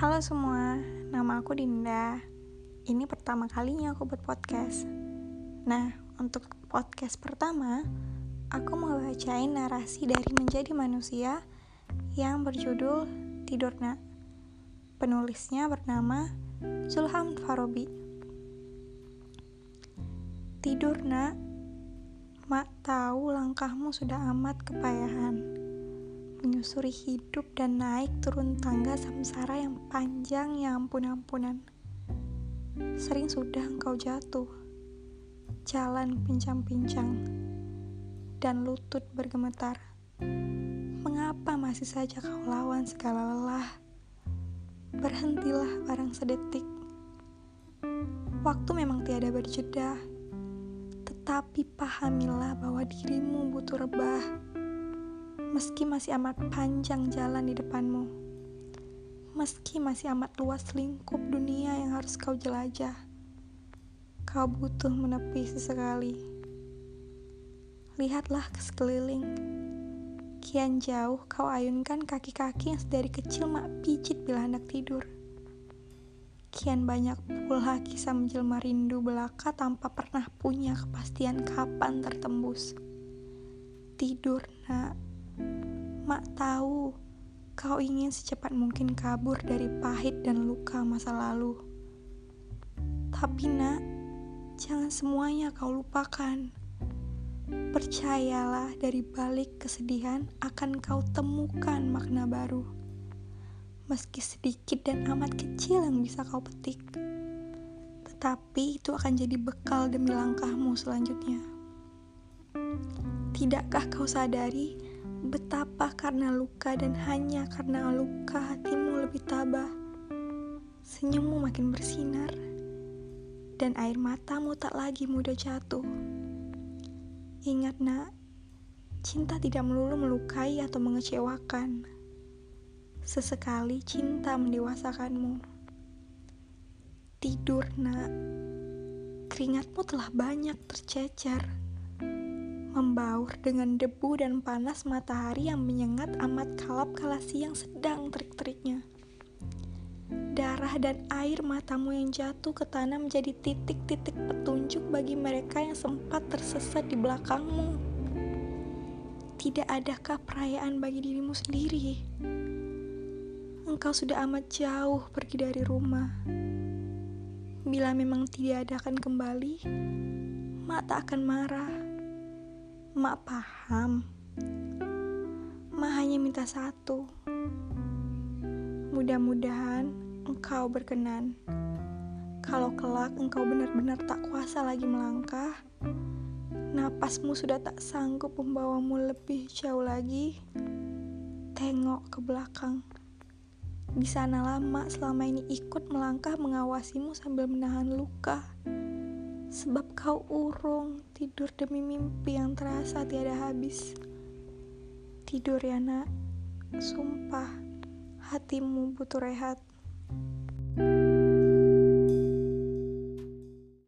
Halo semua, nama aku Dinda. Ini pertama kalinya aku buat podcast. Nah, untuk podcast pertama, aku mau bacain narasi dari Menjadi Manusia yang berjudul Tidur Nak. Penulisnya bernama Zulham Farobi. Tidur nak, mak tahu langkahmu sudah amat kepayahan menyusuri hidup dan naik turun tangga samsara yang panjang yang ampun-ampunan. Sering sudah engkau jatuh, jalan pincang-pincang, dan lutut bergemetar. Mengapa masih saja kau lawan segala lelah? Berhentilah barang sedetik. Waktu memang tiada berjeda, tetapi pahamilah bahwa dirimu butuh rebah meski masih amat panjang jalan di depanmu, meski masih amat luas lingkup dunia yang harus kau jelajah, kau butuh menepi sesekali. Lihatlah ke sekeliling, kian jauh kau ayunkan kaki-kaki yang sedari kecil mak pijit bila hendak tidur. Kian banyak pula kisah menjelma rindu belaka tanpa pernah punya kepastian kapan tertembus. Tidur, nak Mak tahu kau ingin secepat mungkin kabur dari pahit dan luka masa lalu. Tapi nak, jangan semuanya kau lupakan. Percayalah dari balik kesedihan akan kau temukan makna baru. Meski sedikit dan amat kecil yang bisa kau petik. Tetapi itu akan jadi bekal demi langkahmu selanjutnya. Tidakkah kau sadari Betapa karena luka dan hanya karena luka hatimu lebih tabah. Senyummu makin bersinar, dan air matamu tak lagi mudah jatuh. Ingat nak, cinta tidak melulu melukai atau mengecewakan. Sesekali cinta mendewasakanmu. Tidur nak, keringatmu telah banyak tercecer membaur dengan debu dan panas matahari yang menyengat amat kalap kala siang sedang terik-teriknya. Darah dan air matamu yang jatuh ke tanah menjadi titik-titik petunjuk bagi mereka yang sempat tersesat di belakangmu. Tidak adakah perayaan bagi dirimu sendiri? Engkau sudah amat jauh pergi dari rumah. Bila memang tidak ada akan kembali, mak tak akan marah Mak paham. Mak hanya minta satu. Mudah-mudahan engkau berkenan. Kalau kelak engkau benar-benar tak kuasa lagi melangkah, napasmu sudah tak sanggup membawamu lebih jauh lagi. Tengok ke belakang. Di sana lama selama ini ikut melangkah mengawasimu sambil menahan luka sebab kau urung tidur demi mimpi yang terasa tiada habis. Tidur ya nak, sumpah hatimu butuh rehat.